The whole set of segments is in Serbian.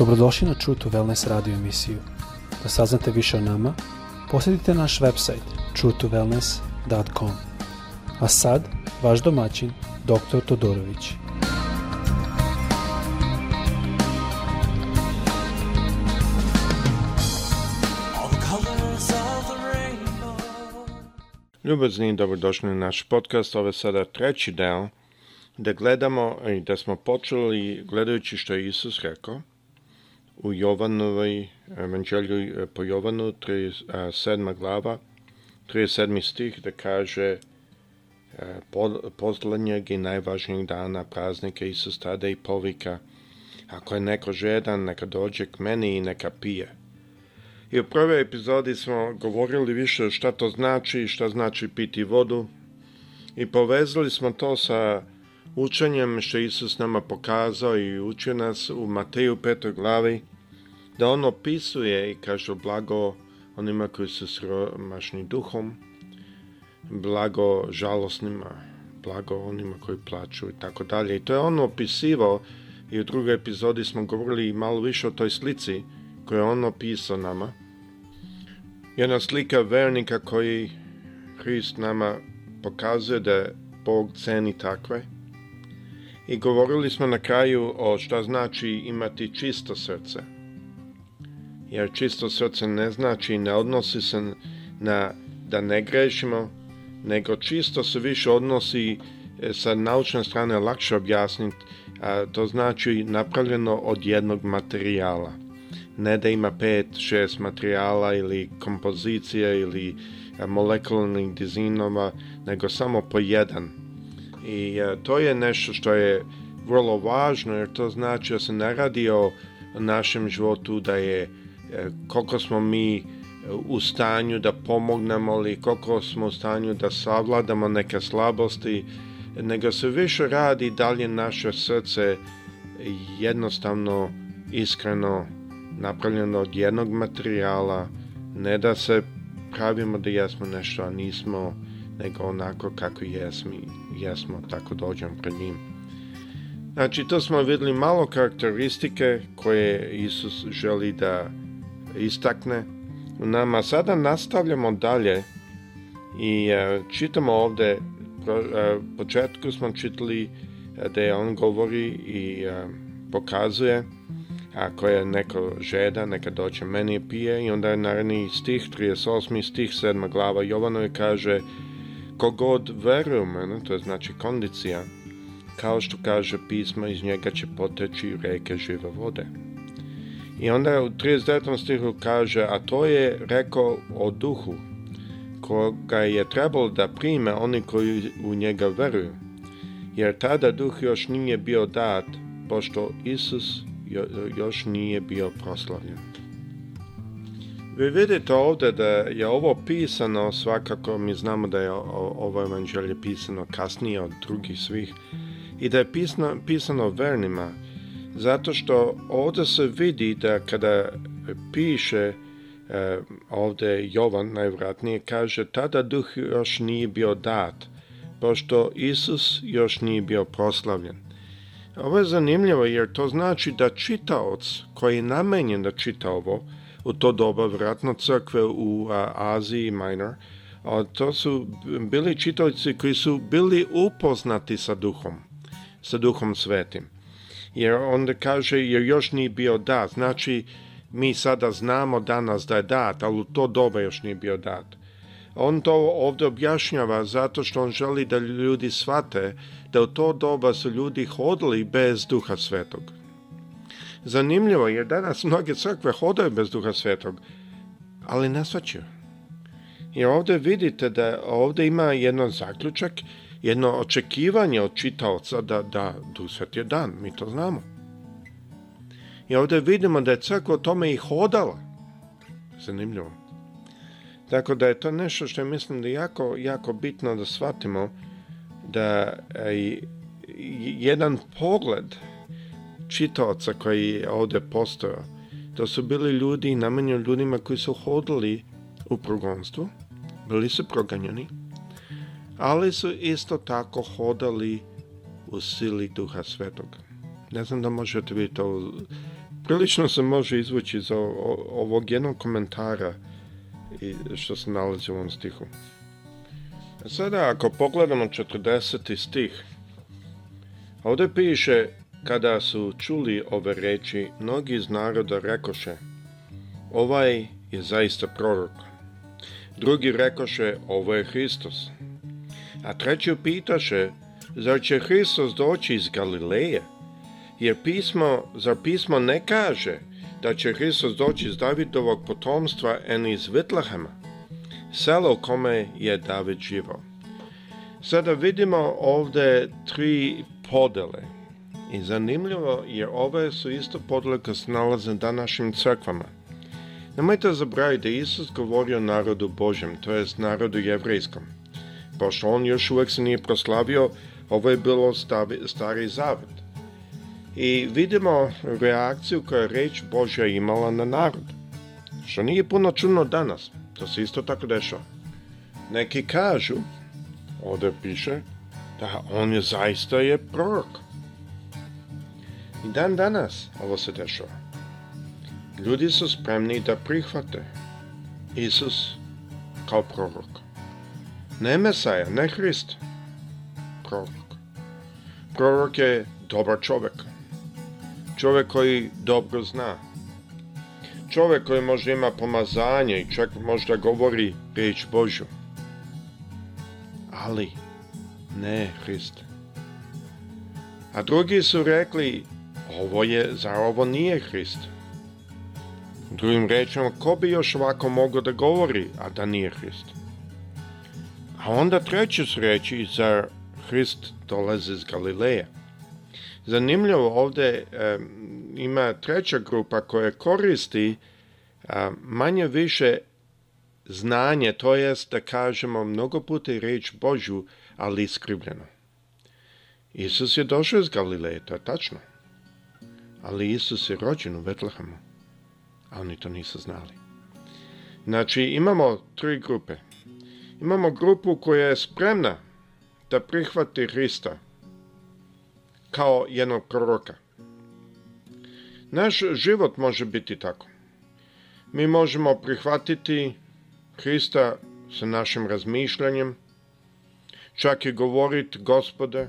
Dobrodošli na True to Wellness radio emisiju. Da saznate više o nama, posjetite naš website truetowellness.com. A sad, vaš domaćin, dr. Todorović. Ljubazni i dobrodošli na naš podcast. Ovo je sada treći deo da gledamo i da smo počeli gledajući što je Isus rekao u Jovanovoj e, evanđelju e, po Jovanu, 37. E, glava, 37. stih, da kaže poslednjeg i najvažnijeg dana praznike Isus tada i povika Ako je neko žedan, neka dođe k meni i neka pije. I u prvoj epizodi smo govorili više šta to znači, šta znači piti vodu i povezali smo to sa učenjem što Isus nama pokazao i učio nas u Mateju 5. glavi, da on opisuje i kaže blago onima koji su sromašni duhom, blago žalosnima, blago onima koji plaću i tako dalje. I to je on opisivao i u drugoj epizodi smo govorili malo više o toj slici koju je on opisao nama. Jedna slika vernika koji Hrist nama pokazuje da Bog ceni takve, i govorili smo na kraju o šta znači imati čisto srce. Jer čisto srce ne znači i ne odnosi se na da ne grešimo, nego čisto se više odnosi e, sa naučne strane lakše objasniti, a to znači napravljeno od jednog materijala. Ne da ima pet, šest materijala ili kompozicija ili e, molekularnih dizinova, nego samo po jedan I e, to je nešto što je vrlo važno, jer to znači da se ne radi o našem životu, da je e, koliko smo mi u stanju da pomognemo ili koliko smo u stanju da savladamo neke slabosti, nego se više radi da li je naše srce jednostavno, iskreno napravljeno od jednog materijala, ne da se pravimo da jesmo nešto, a nismo nego onako kako jesmi, jesmo, tako dođem pred njim. Znači, to smo videli malo karakteristike koje Isus želi da istakne u nama. Sada nastavljamo dalje i e, čitamo ovde, e, početku smo čitali e, da je on govori i pokazuje ako je neko žeda, neka doće meni pije i onda je naredni stih, 38. stih, 7. glava Jovanoj kaže kogod veruje u mene, to je znači kondicija, kao što kaže pismo, iz njega će poteći reke žive vode. I onda u 39. stihu kaže, a to je rekao o duhu, koga je trebalo da prime oni koji u njega veruju, jer tada duh još nije bio dat, pošto Isus još nije bio proslavljen. Vi vidite ovde da je ovo pisano, svakako mi znamo da je ovo evanđelje pisano kasnije od drugih svih, i da je pisano, pisano vernima, zato što ovde se vidi da kada piše e, ovde Jovan najvratnije kaže tada duh još nije bio dat, pošto Isus još nije bio proslavljen. Ovo je zanimljivo jer to znači da čitaoc koji je namenjen da čita ovo, u to doba, vratno crkve u a, Aziji minor, a to su bili čitalci koji su bili upoznati sa duhom, sa duhom svetim. Jer onda kaže, jer još nije bio dat, znači mi sada znamo danas da je dat, ali u to doba još nije bio dat. On to ovde objašnjava zato što on želi da ljudi svate da u to doba su ljudi hodili bez duha svetog. Zanimljivo, jer danas mnoge crkve hodaju bez duha svetog, ali ne svaćaju. I ovde vidite da ovde ima jedan zaključak, jedno očekivanje od čitaoca da, da duh Svet je dan, mi to znamo. I ovde vidimo da je crkva o tome i hodala. Zanimljivo. Tako da je to nešto što mislim da je jako, jako bitno da shvatimo da e, jedan pogled čitaoca koji je ovde postojao. To su bili ljudi namenjeni ljudima koji su hodili u progonstvu, bili su proganjeni, ali su isto tako hodali u sili duha Svetog. Ne znam da možete biti to. Prilično se može izvući iz ovog jednog komentara što se nalazi u ovom stihu. Sada ako pogledamo 40. stih, ovde piše Kada su čuli ove reči, mnogi iz naroda rekoše, ovaj je zaista prorok. Drugi rekoše, ovo je Hristos. A treći pitaše, zar će Hristos doći iz Galileje? Jer pismo, zar pismo ne kaže da će Hristos doći iz Davidovog potomstva en iz Vitlahema, selo u kome je David živao. Sada vidimo ovde tri podele I zanimljivo, jer ove su isto podloga nalaze današnjim crkvama. Nemojte zaboraviti da Isus govorio narodu Božem, to jest narodu jevrejskom. Pošto on još uvek se nije proslavio, ovo je bilo stavi, stari zavet. I vidimo reakciju koja je reč Božja imala na narod. Što nije puno čuno danas, to se isto tako dešava. Neki kažu, ovdje piše, da on je zaista je prorok. I dan danas ovo se dešava. Ljudi su spremni da prihvate Isus kao prorok. Ne Mesaja, ne Hrist, prorok. Prorok je dobar čovek. Čovek koji dobro zna. Čovek koji možda ima pomazanje i čovek možda govori reč Božju. Ali ne Hrist. A drugi su rekli Ovo je, za ovo nije Hrist. Drugim rečima, ko bi još ovako mogao da govori, a da nije Hrist? A onda treće su reči, zar Hrist dolazi iz Galileje? Zanimljivo, ovde e, ima treća grupa koja koristi a, manje više znanje, to jest da kažemo mnogo puta reč Božju, ali iskrivljeno. Isus je došao iz Galileje, to je tačno ali Isus je rođen u Betlehemu, a oni to nisu znali. Znači, imamo tri grupe. Imamo grupu koja je spremna da prihvati Hrista kao jednog proroka. Naš život može biti tako. Mi možemo prihvatiti Hrista sa našim razmišljanjem, čak i govoriti gospode,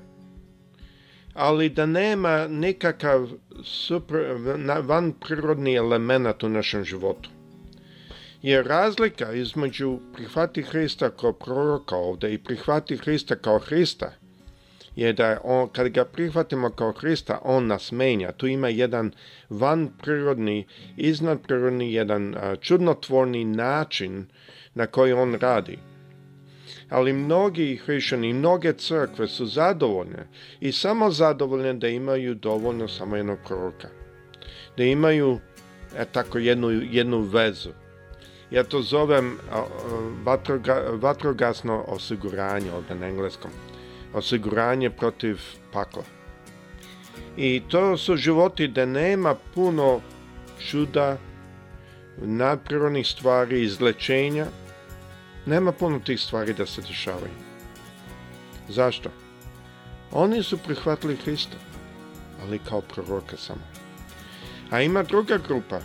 ali da nema nekakav super, vanprirodni element u našem životu. Je razlika između prihvati Hrista kao proroka ovde i prihvati Hrista kao Hrista je da on, kad ga prihvatimo kao Hrista, on nas menja. Tu ima jedan vanprirodni, iznadprirodni, jedan čudnotvorni način na koji on radi ali mnogi hrišćani mnoge crkve su zadovoljne i samo zadovoljne da imaju dovoljno samo jednog proroka. Da imaju e, tako jednu, jednu vezu. Ja to zovem vatroga, vatrogasno osiguranje ovde na engleskom. Osiguranje protiv pakla. I to su životi da nema puno čuda, nadprirodnih stvari, izlečenja, nema puno tih stvari da se dešavaju. Zašto? Oni su prihvatili Hrista, ali kao proroka samo. A ima druga grupa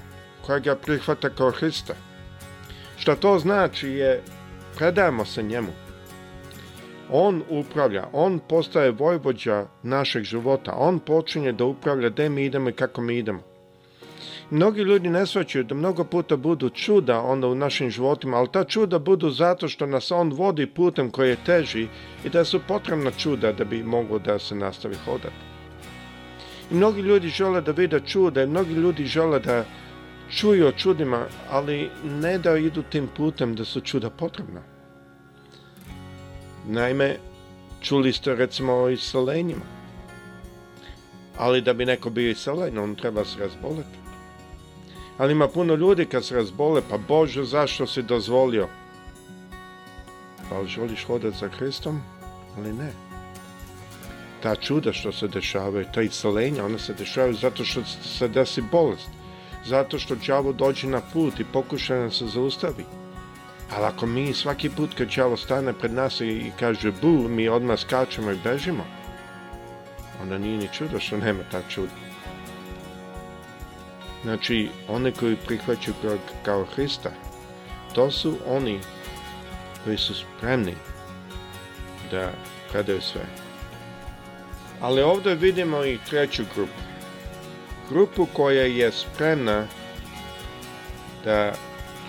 koja ga prihvata kao Hrista. Šta to znači je predajemo se njemu. On upravlja, on postaje vojvođa našeg života, on počinje da upravlja gde mi idemo i kako mi idemo. Mnogi ljudi ne svaćaju da mnogo puta budu čuda onda u našim životima, ali ta čuda budu zato što nas on vodi putem koji je teži i da su potrebna čuda da bi moglo da se nastavi hodati. I mnogi ljudi žele da vide čuda mnogi ljudi žele da čuju o čudima, ali ne da idu tim putem da su čuda potrebna. Naime, čuli ste recimo o iselenjima. Ali da bi neko bio iselen, on treba se razboliti ali ima puno ljudi kad se razbole, pa Bože, zašto si dozvolio? Pa li želiš hodati za Hristom? Ali ne. Ta čuda što se dešavaju, ta iselenja, ona se dešavaju zato što se desi bolest. Zato što đavo dođe na put i pokuša nam se zaustavi. Ali ako mi svaki put kad đavo stane pred nas i kaže bu, mi odmah skačemo i bežimo, onda nije ni čudo što nema ta čuda znači one koji prihvaćaju kao, kao Hrista, to su oni koji su spremni da predaju sve. Ali ovde vidimo i treću grupu. Grupu koja je spremna da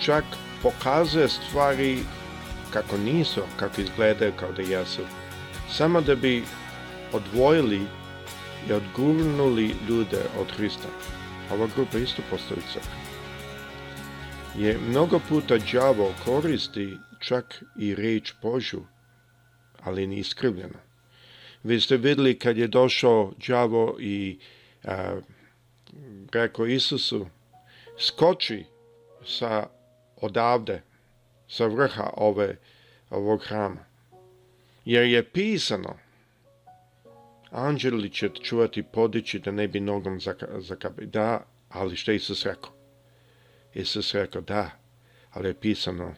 čak pokazuje stvari kako nisu, kako izgledaju kao da jesu. Samo da bi odvojili i odgurnuli ljude od Hrista. Ova grupa isto postavi crkva. Je mnogo puta đavo koristi čak i reč Božu, ali ni iskrivljeno. Vi ste vidjeli kad je došao đavo i a, rekao Isusu, skoči sa odavde, sa vrha ove, ovog hrama. Jer je pisano, Anđeli će te čuvati podići da ne bi nogom zakapi. Da, ali što je Isus rekao? Isus rekao, da, ali je pisano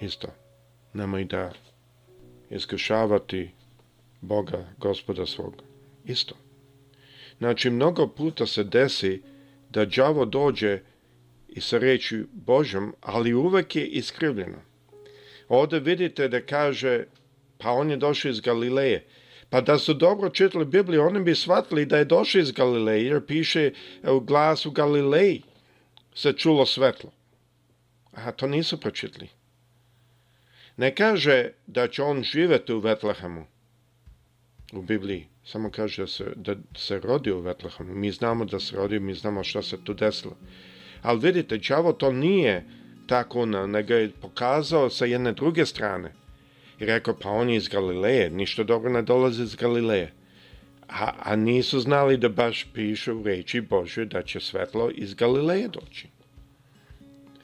isto. Nemoj da iskušavati Boga, gospoda svog. Isto. Znači, mnogo puta se desi da đavo dođe i sa reči Božom, ali uvek je iskrivljeno. Ovde vidite da kaže, pa on je došao iz Galileje. Pa da su dobro čitali Bibliju, oni bi shvatili da je došao iz Galileje, jer piše e, u glas u Galileji se čulo svetlo. A to nisu pročitali. Ne kaže da će on živeti u Vetlehemu, u Bibliji. Samo kaže da se, da se rodio u Vetlehemu. Mi znamo da se rodio, mi znamo šta se tu desilo. Ali vidite, Čavo to nije tako, nego je pokazao sa jedne druge strane – i rekao, pa on iz Galileje, ništa dobro ne dolaze iz Galileje. A, a nisu znali da baš pišu u reči Božje da će svetlo iz Galileje doći.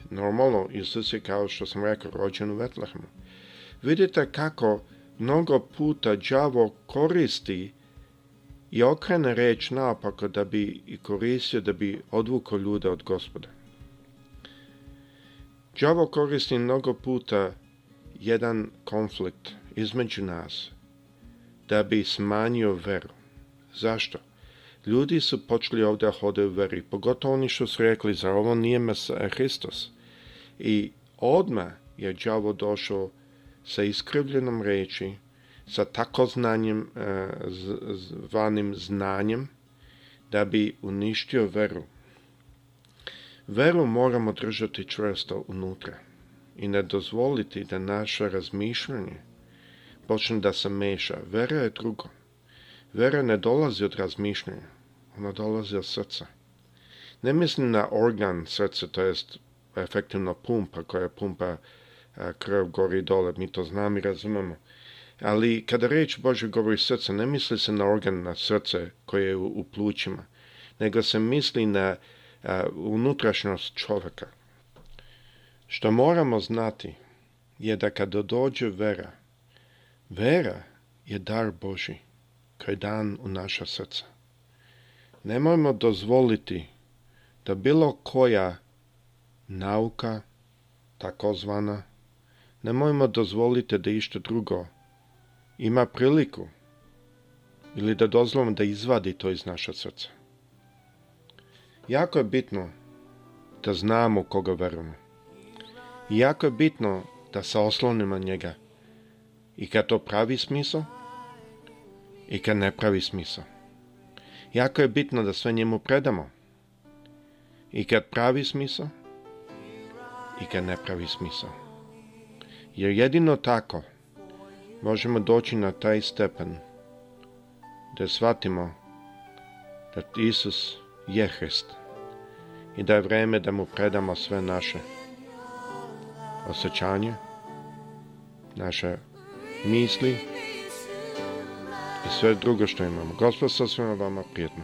Normalno, Isus je, kao što sam rekao, rođen u Vetlehemu. Vidite kako mnogo puta đavo koristi i okrene reč napako da bi i koristio, da bi odvukao ljude od gospoda. Đavo koristi mnogo puta jedan konflikt između nas da bi smanjio veru. Zašto? Ljudi su počeli ovdje da hodaju veri, pogotovo oni što su rekli, za ovo nije Mesa Hristos. I odma je đavo došao sa iskrivljenom reči, sa tako znanjem, e, zvanim znanjem, da bi uništio veru. Veru moramo držati čvrsto unutra i ne dozvoliti da naše razmišljanje počne da se meša. Vera je drugo. Vera ne dolazi od razmišljanja, ona dolazi od srca. Ne mislim na organ srca, to jest efektivno pumpa koja pumpa krv gori i dole, mi to znamo i razumemo. Ali kada reč Bože govori srce, ne misli se na organ na srce koje je u, u plućima, nego se misli na a, unutrašnjost čoveka, Što moramo znati je da kada dođe vera, vera je dar Boži koji je dan u naša srca. Nemojmo dozvoliti da bilo koja nauka, takozvana, nemojmo dozvoliti da išto drugo ima priliku ili da dozvolimo da izvadi to iz naša srca. Jako je bitno da znamo koga verujemo jako je bitno da se oslonimo na njega. I kad to pravi smisao, i kad ne pravi smisao. Jako je bitno da sve njemu predamo. I kad pravi smisao, i kad ne pravi smisao. Jer jedino tako možemo doći na taj stepen da shvatimo da Isus je Hrist i da je vreme da mu predamo sve naše osjećanje, naše misli i sve drugo što imamo. Gospod sa svima vama prijetno.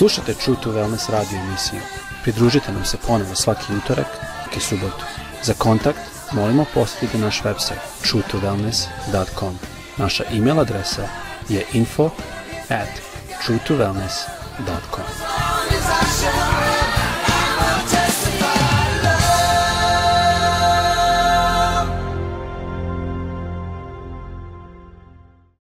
Slušate True to Wellness radio emisiju. Pridružite nam se ponovo svaki utorek i subotu. Za kontakt molimo posjetiti naš website truetowellness.com. Naša e-mail adresa je info at truetowellness.com.